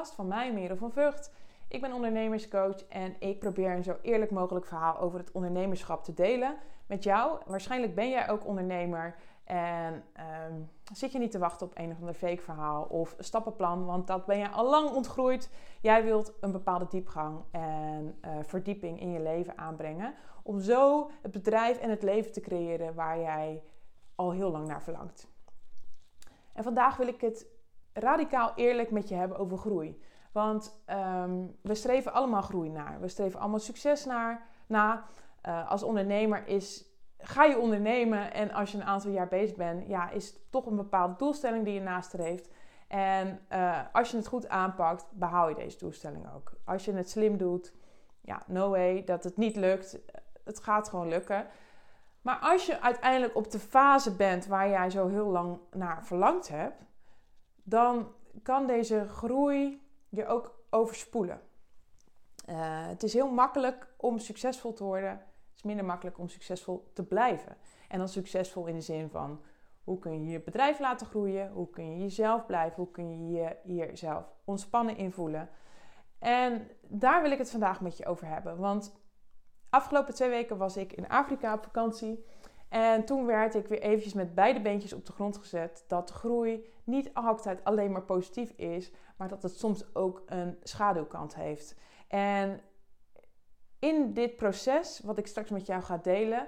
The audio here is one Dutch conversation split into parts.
van mij, Merel van Vught. Ik ben ondernemerscoach en ik probeer een zo eerlijk mogelijk verhaal over het ondernemerschap te delen met jou. Waarschijnlijk ben jij ook ondernemer en ehm, zit je niet te wachten op een of ander fake verhaal of stappenplan, want dat ben je al lang ontgroeid. Jij wilt een bepaalde diepgang en uh, verdieping in je leven aanbrengen om zo het bedrijf en het leven te creëren waar jij al heel lang naar verlangt. En vandaag wil ik het radicaal eerlijk met je hebben over groei. Want um, we streven allemaal groei naar. We streven allemaal succes naar. Na. Uh, als ondernemer is, ga je ondernemen en als je een aantal jaar bezig bent, ja, is het toch een bepaalde doelstelling die je nastreeft. En uh, als je het goed aanpakt, behaal je deze doelstelling ook. Als je het slim doet, ja, no way dat het niet lukt. Het gaat gewoon lukken. Maar als je uiteindelijk op de fase bent waar jij zo heel lang naar verlangd hebt, dan kan deze groei je ook overspoelen. Uh, het is heel makkelijk om succesvol te worden. Het is minder makkelijk om succesvol te blijven. En dan succesvol in de zin van hoe kun je je bedrijf laten groeien? Hoe kun je jezelf blijven? Hoe kun je je hier ontspannen in voelen? En daar wil ik het vandaag met je over hebben. Want afgelopen twee weken was ik in Afrika op vakantie. En toen werd ik weer eventjes met beide beentjes op de grond gezet dat groei niet altijd alleen maar positief is, maar dat het soms ook een schaduwkant heeft. En in dit proces, wat ik straks met jou ga delen,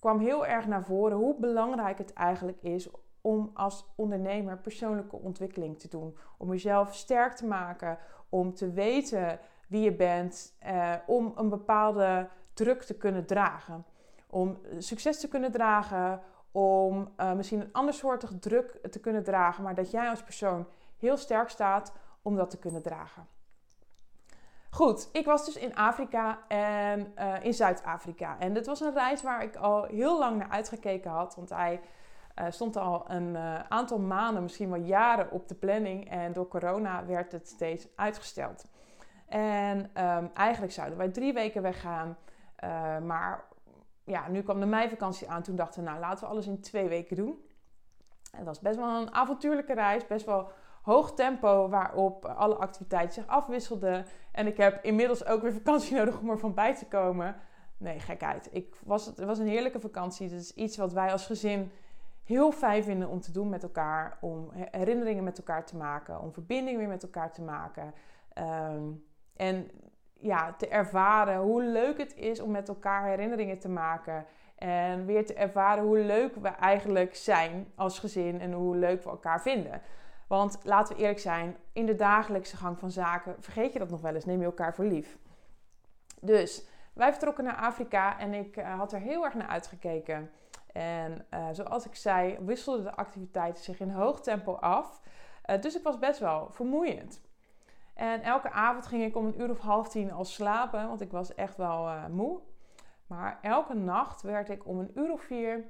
kwam heel erg naar voren hoe belangrijk het eigenlijk is om als ondernemer persoonlijke ontwikkeling te doen. Om jezelf sterk te maken, om te weten wie je bent, eh, om een bepaalde druk te kunnen dragen om succes te kunnen dragen, om uh, misschien een andersoortig druk te kunnen dragen, maar dat jij als persoon heel sterk staat om dat te kunnen dragen. Goed, ik was dus in Afrika en uh, in Zuid-Afrika. En dit was een reis waar ik al heel lang naar uitgekeken had, want hij stond al een aantal maanden, misschien wel jaren op de planning. En door corona werd het steeds uitgesteld. En um, eigenlijk zouden wij drie weken weggaan. maar ja, nu kwam de meivakantie aan. Toen dachten we, nou laten we alles in twee weken doen. Het was best wel een avontuurlijke reis, best wel hoog tempo waarop alle activiteiten zich afwisselden. En ik heb inmiddels ook weer vakantie nodig om er van bij te komen. Nee, gekheid. Ik was, het was een heerlijke vakantie. Het is iets wat wij als gezin heel fijn vinden om te doen met elkaar. Om herinneringen met elkaar te maken. Om verbinding weer met elkaar te maken. Um, en ja, te ervaren hoe leuk het is om met elkaar herinneringen te maken. En weer te ervaren hoe leuk we eigenlijk zijn als gezin en hoe leuk we elkaar vinden. Want laten we eerlijk zijn, in de dagelijkse gang van zaken vergeet je dat nog wel eens, neem je elkaar voor lief. Dus wij vertrokken naar Afrika en ik uh, had er heel erg naar uitgekeken. En uh, zoals ik zei, wisselden de activiteiten zich in hoog tempo af. Uh, dus het was best wel vermoeiend. En elke avond ging ik om een uur of half tien al slapen, want ik was echt wel uh, moe. Maar elke nacht werd ik om een uur of vier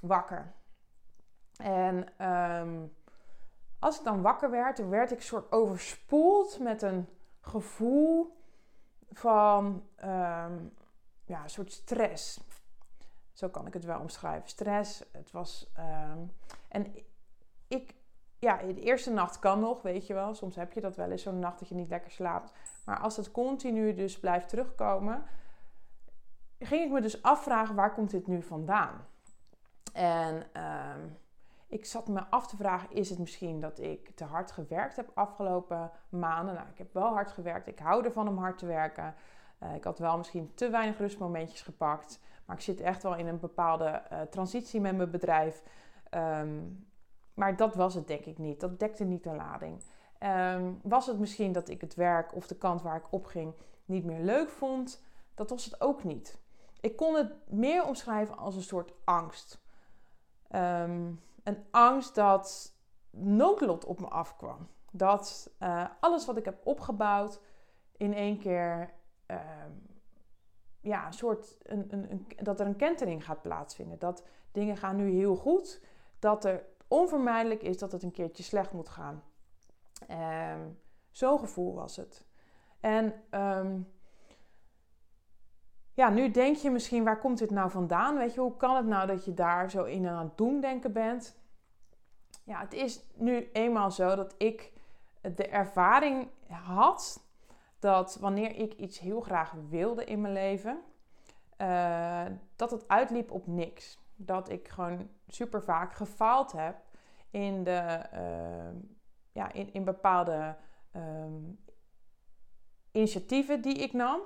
wakker. En um, als ik dan wakker werd, werd ik soort overspoeld met een gevoel van um, ja, een soort stress. Zo kan ik het wel omschrijven. Stress. Het was. Um, en ik ja, de eerste nacht kan nog, weet je wel. Soms heb je dat wel eens, zo'n nacht dat je niet lekker slaapt. Maar als het continu dus blijft terugkomen, ging ik me dus afvragen, waar komt dit nu vandaan? En uh, ik zat me af te vragen, is het misschien dat ik te hard gewerkt heb afgelopen maanden? Nou, ik heb wel hard gewerkt. Ik hou ervan om hard te werken. Uh, ik had wel misschien te weinig rustmomentjes gepakt. Maar ik zit echt wel in een bepaalde uh, transitie met mijn bedrijf. Um, maar dat was het denk ik niet. Dat dekte niet de lading. Um, was het misschien dat ik het werk of de kant waar ik op ging niet meer leuk vond? Dat was het ook niet. Ik kon het meer omschrijven als een soort angst. Um, een angst dat noodlot op me afkwam. Dat uh, alles wat ik heb opgebouwd in één keer uh, ja, een soort een, een, dat er een kentering gaat plaatsvinden. Dat dingen gaan nu heel goed. Dat er onvermijdelijk is dat het een keertje slecht moet gaan. Um, Zo'n gevoel was het. En um, ja, nu denk je misschien, waar komt dit nou vandaan? Weet je, hoe kan het nou dat je daar zo in aan het doen denken bent? Ja, het is nu eenmaal zo dat ik de ervaring had dat wanneer ik iets heel graag wilde in mijn leven, uh, dat het uitliep op niks. Dat ik gewoon super vaak gefaald heb in, de, uh, ja, in, in bepaalde um, initiatieven die ik nam.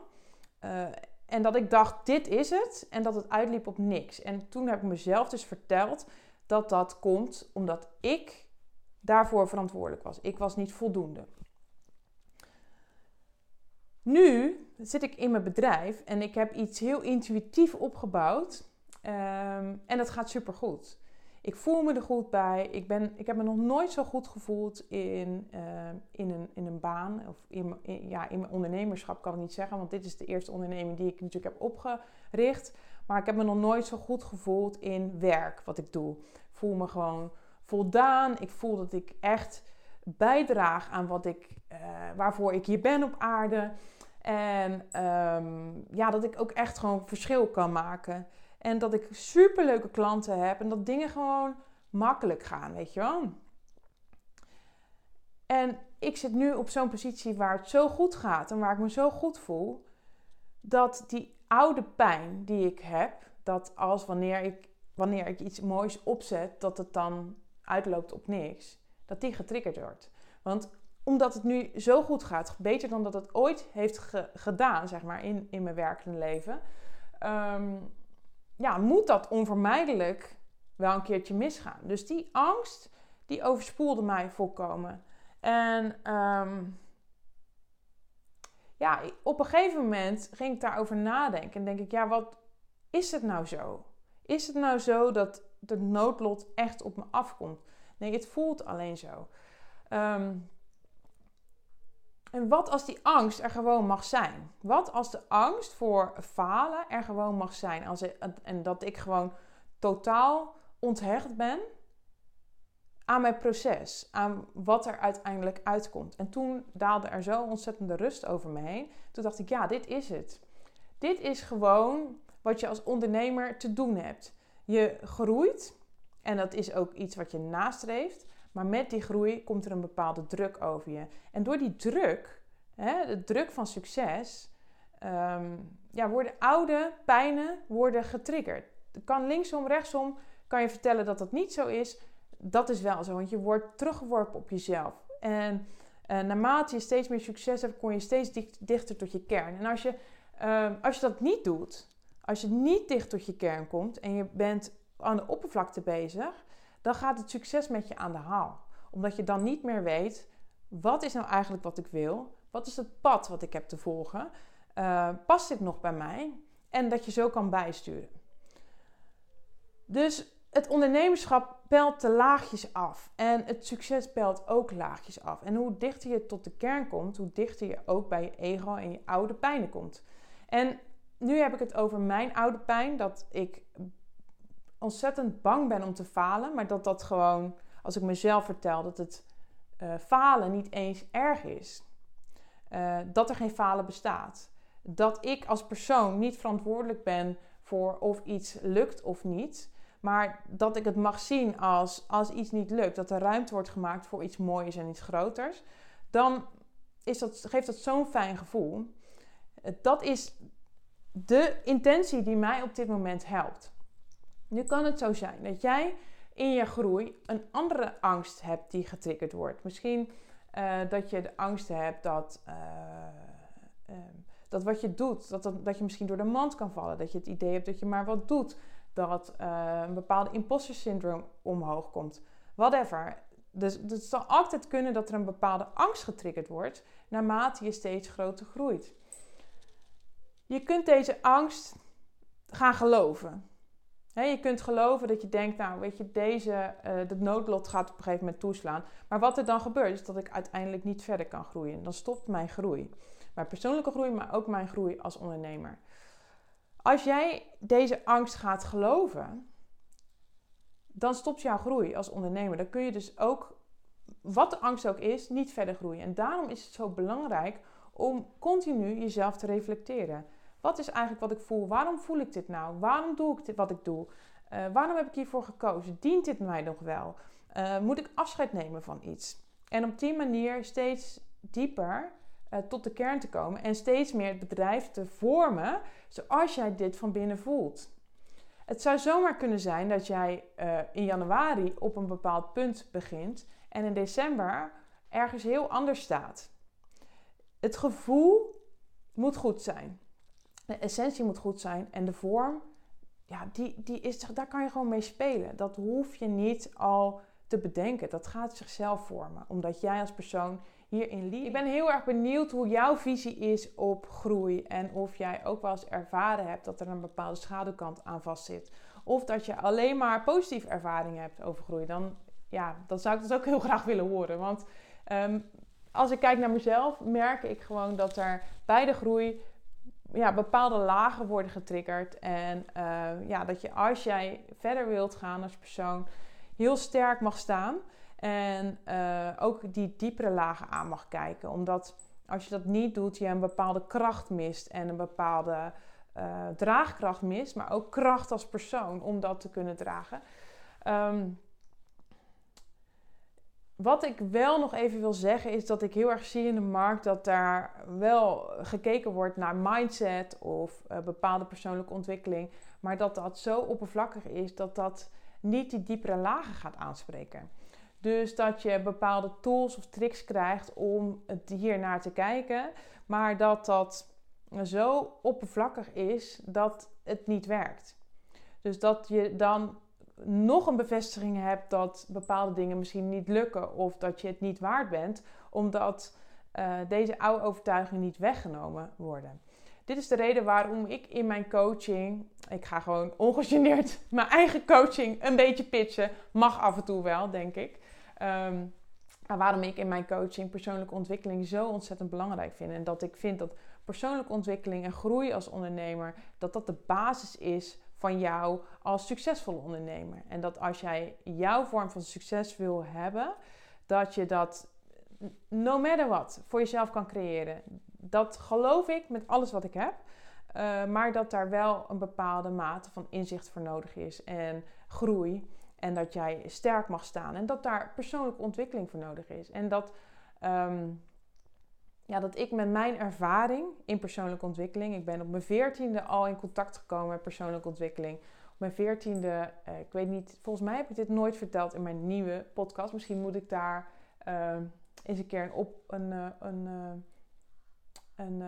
Uh, en dat ik dacht, dit is het. En dat het uitliep op niks. En toen heb ik mezelf dus verteld dat dat komt omdat ik daarvoor verantwoordelijk was. Ik was niet voldoende. Nu zit ik in mijn bedrijf en ik heb iets heel intuïtief opgebouwd. Um, en dat gaat supergoed. Ik voel me er goed bij. Ik, ben, ik heb me nog nooit zo goed gevoeld in, uh, in, een, in een baan. Of in, ja, in mijn ondernemerschap kan ik niet zeggen. Want dit is de eerste onderneming die ik natuurlijk heb opgericht. Maar ik heb me nog nooit zo goed gevoeld in werk, wat ik doe. Ik voel me gewoon voldaan. Ik voel dat ik echt bijdraag aan wat ik, uh, waarvoor ik hier ben op aarde. En um, ja, dat ik ook echt gewoon verschil kan maken. En dat ik superleuke klanten heb en dat dingen gewoon makkelijk gaan, weet je wel. En ik zit nu op zo'n positie waar het zo goed gaat en waar ik me zo goed voel, dat die oude pijn die ik heb, dat als wanneer ik, wanneer ik iets moois opzet, dat het dan uitloopt op niks, dat die getriggerd wordt. Want omdat het nu zo goed gaat, beter dan dat het ooit heeft gedaan, zeg maar, in, in mijn werkende leven, um, ja, moet dat onvermijdelijk wel een keertje misgaan. Dus die angst, die overspoelde mij volkomen. En um, ja, op een gegeven moment ging ik daarover nadenken. En denk ik, ja, wat is het nou zo? Is het nou zo dat het noodlot echt op me afkomt? Nee, het voelt alleen zo. Um, en wat als die angst er gewoon mag zijn? Wat als de angst voor falen er gewoon mag zijn? Als en dat ik gewoon totaal onthecht ben aan mijn proces, aan wat er uiteindelijk uitkomt. En toen daalde er zo ontzettende rust over me heen. Toen dacht ik, ja, dit is het. Dit is gewoon wat je als ondernemer te doen hebt. Je groeit en dat is ook iets wat je nastreeft. Maar met die groei komt er een bepaalde druk over je. En door die druk, hè, de druk van succes, um, ja, worden oude pijnen worden getriggerd. Kan linksom, rechtsom, kan je vertellen dat dat niet zo is. Dat is wel zo, want je wordt teruggeworpen op jezelf. En uh, naarmate je steeds meer succes hebt, kom je steeds dichter tot je kern. En als je, uh, als je dat niet doet, als je niet dicht tot je kern komt en je bent aan de oppervlakte bezig, dan gaat het succes met je aan de haal. Omdat je dan niet meer weet, wat is nou eigenlijk wat ik wil? Wat is het pad wat ik heb te volgen? Uh, past dit nog bij mij? En dat je zo kan bijsturen. Dus het ondernemerschap pelt de laagjes af. En het succes pelt ook laagjes af. En hoe dichter je tot de kern komt, hoe dichter je ook bij je ego en je oude pijnen komt. En nu heb ik het over mijn oude pijn. Dat ik ontzettend bang ben om te falen, maar dat dat gewoon, als ik mezelf vertel, dat het uh, falen niet eens erg is. Uh, dat er geen falen bestaat. Dat ik als persoon niet verantwoordelijk ben voor of iets lukt of niet. Maar dat ik het mag zien als als iets niet lukt, dat er ruimte wordt gemaakt voor iets moois en iets groters. Dan is dat, geeft dat zo'n fijn gevoel. Dat is de intentie die mij op dit moment helpt. Nu kan het zo zijn dat jij in je groei een andere angst hebt die getriggerd wordt. Misschien uh, dat je de angst hebt dat, uh, uh, dat wat je doet, dat, dat, dat, je misschien door de mand kan vallen. Dat je het idee hebt dat je maar wat doet. Dat een bepaalde imposter syndroom omhoog komt. Whatever. Dus, dus het zal altijd kunnen dat er een bepaalde angst getriggerd wordt naarmate je steeds groter groeit. Je kunt deze angst gaan geloven je kunt geloven dat je denkt, nou weet je, deze, uh, de noodlot gaat op een gegeven moment toeslaan. Maar wat er dan gebeurt, is dat ik uiteindelijk niet verder kan groeien. Dan stopt mijn groei. Mijn persoonlijke groei, maar ook mijn groei als ondernemer. Als jij deze angst gaat geloven, dan stopt jouw groei als ondernemer. Dan kun je dus ook, wat de angst ook is, niet verder groeien. En daarom is het zo belangrijk om continu jezelf te reflecteren. Wat is eigenlijk wat ik voel? Waarom voel ik dit nou? Waarom doe ik dit wat ik doe? Uh, waarom heb ik hiervoor gekozen? Dient dit mij nog wel? Uh, moet ik afscheid nemen van iets? En op die manier steeds dieper uh, tot de kern te komen en steeds meer het bedrijf te vormen zoals jij dit van binnen voelt. Het zou zomaar kunnen zijn dat jij in januari op een bepaald punt begint en in december ergens heel anders staat. Het gevoel moet goed zijn. De essentie moet goed zijn en de vorm, ja, die, die is, daar kan je gewoon mee spelen. Dat hoef je niet al te bedenken. Dat gaat zichzelf vormen, omdat jij als persoon hierin liep. Ik ben heel erg benieuwd hoe jouw visie is op groei en of jij ook wel eens ervaren hebt dat er een bepaalde schaduwkant aan vastzit. Of dat je alleen maar positieve ervaringen hebt over groei. Dan, ja, dan zou ik dat ook heel graag willen horen. Want ehm, als ik kijk naar mezelf, merk ik gewoon dat er bij de groei ja, bepaalde lagen worden getriggerd. En uh, ja, dat je als jij verder wilt gaan als persoon, heel sterk mag staan. En uh, ook die diepere lagen aan mag kijken. Omdat als je dat niet doet, je een bepaalde kracht mist en een bepaalde uh, draagkracht mist. Maar ook kracht als persoon om dat te kunnen dragen. Um, wat ik wel nog even wil zeggen is dat ik heel erg zie in de markt dat daar wel gekeken wordt naar mindset of uh, bepaalde persoonlijke ontwikkeling, maar dat dat zo oppervlakkig is dat dat niet die diepere lagen gaat aanspreken. Dus dat je bepaalde tools of tricks krijgt om hier naar te kijken, maar dat dat zo oppervlakkig is dat het niet werkt. Dus dat je dan nog een bevestiging hebt dat bepaalde dingen misschien niet lukken of dat je het niet waard bent, omdat uh, deze oude overtuigingen niet weggenomen worden. Dit is de reden waarom ik in mijn coaching, ik ga gewoon ongegeneerd mijn eigen coaching een beetje pitchen, mag af en toe wel, denk ik. Um, maar waarom ik in mijn coaching persoonlijke ontwikkeling zo ontzettend belangrijk vind. En dat ik vind dat persoonlijke ontwikkeling en groei als ondernemer, dat dat de basis is van jou als succesvolle ondernemer. En dat als jij jouw vorm van succes wil hebben, dat je dat no matter what voor jezelf kan creëren. Dat geloof ik met alles wat ik heb. Uh, maar dat daar wel een bepaalde mate van inzicht voor nodig is en groei. En dat jij sterk mag staan. En dat daar persoonlijke ontwikkeling voor nodig is. En dat um, ja, dat ik met mijn ervaring in persoonlijke ontwikkeling, ik ben op mijn veertiende al in contact gekomen met persoonlijke ontwikkeling. Op mijn veertiende, uh, ik weet niet, volgens mij heb ik dit nooit verteld in mijn nieuwe podcast. Misschien moet ik daar uh, eens een keer een op een. Uh, een, een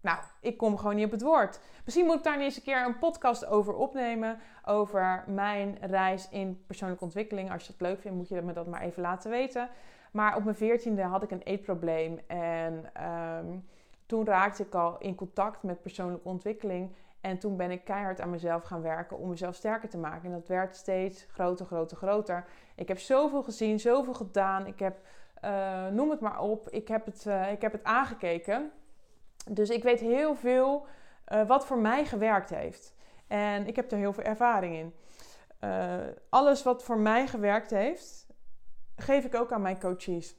nou, ik kom gewoon niet op het woord. Misschien moet ik daar eens een keer een podcast over opnemen. Over mijn reis in persoonlijke ontwikkeling. Als je het leuk vindt, moet je me dat maar even laten weten. Maar op mijn veertiende had ik een eetprobleem. En ehm, toen raakte ik al in contact met persoonlijke ontwikkeling. En toen ben ik keihard aan mezelf gaan werken om mezelf sterker te maken. En dat werd steeds groter, groter, groter. Ik heb zoveel gezien, zoveel gedaan. Ik heb, uh, noem het maar op, ik heb het, uh, ik heb het aangekeken. Dus ik weet heel veel uh, wat voor mij gewerkt heeft. En ik heb er heel veel ervaring in. alles wat voor mij gewerkt heeft, geef ik ook aan mijn coaches.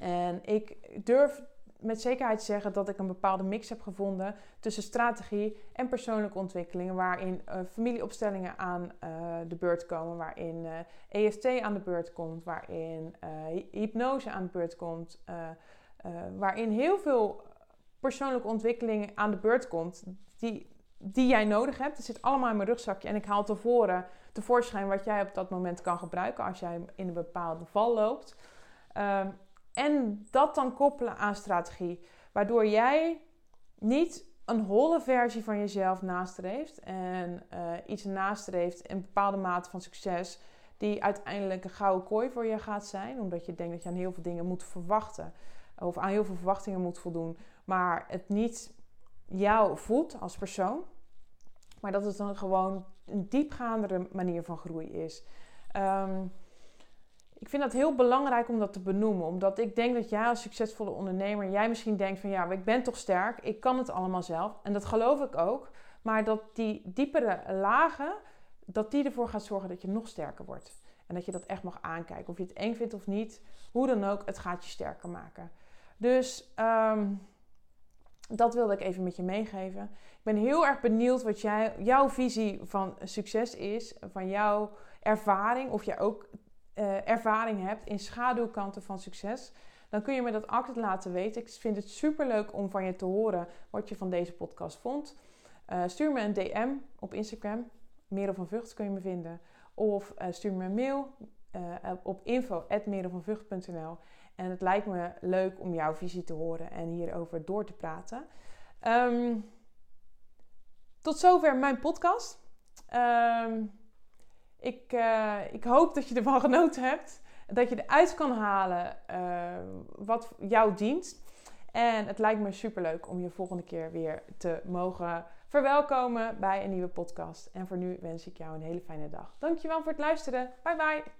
En ik durf met zekerheid zeggen dat ik een bepaalde mix heb gevonden tussen strategie en persoonlijke ontwikkeling, waarin uh, familieopstellingen aan uh, de beurt komen, waarin uh, eh, EFT aan de beurt komt, waarin hypnose aan de beurt komt, waarin heel veel persoonlijke ontwikkeling aan de beurt komt die, die jij nodig hebt. Het zit allemaal in mijn rugzakje en ik haal tevoren tevoorschijn wat jij op dat moment kan gebruiken als jij in een bepaalde val loopt. Ehm, en dat dan koppelen aan strategie, waardoor jij niet een holle versie van jezelf nastreeft en uh, iets nastreeft een bepaalde mate van succes die uiteindelijk een gouden kooi voor je gaat zijn, omdat je denkt dat je aan heel veel dingen moet verwachten of aan heel veel verwachtingen moet voldoen, maar het niet jou voelt als persoon, maar dat het dan gewoon een diepgaandere manier van groei is. Um, ik vind dat heel belangrijk om dat te benoemen. Omdat ik denk dat jij als succesvolle ondernemer, jij misschien denkt van ja, ik ben toch sterk, ik kan het allemaal zelf. En dat geloof ik ook. Maar dat die diepere lagen, dat die ervoor gaat zorgen dat je nog sterker wordt. En dat je dat echt mag aankijken. Of je het eng vindt of niet, hoe dan ook, het gaat je sterker maken. Dus um, dat wilde ik even met je meegeven. Ik ben heel erg benieuwd wat jij, jouw visie van succes is, van jouw ervaring. Of jij ook uh, ervaring hebt in schaduwkanten van succes, dan kun je me dat altijd laten weten. Ik vind het super leuk om van je te horen wat je van deze podcast vond. Uh, stuur me een DM op Instagram. Merel van Vught kun je me vinden. Of uh, stuur me een mail op info.merenvanvught.nl En het lijkt me leuk om jouw visie te horen en hierover door te praten. Um, tot zover mijn podcast. Um, ik, uh, ik hoop dat je ervan genoten hebt. Dat je eruit kan halen uh, wat jou dient. En het lijkt me superleuk om je volgende keer weer te mogen verwelkomen bij een nieuwe podcast. En voor nu wens ik jou een hele fijne dag. Dankjewel voor het luisteren. Bye bye.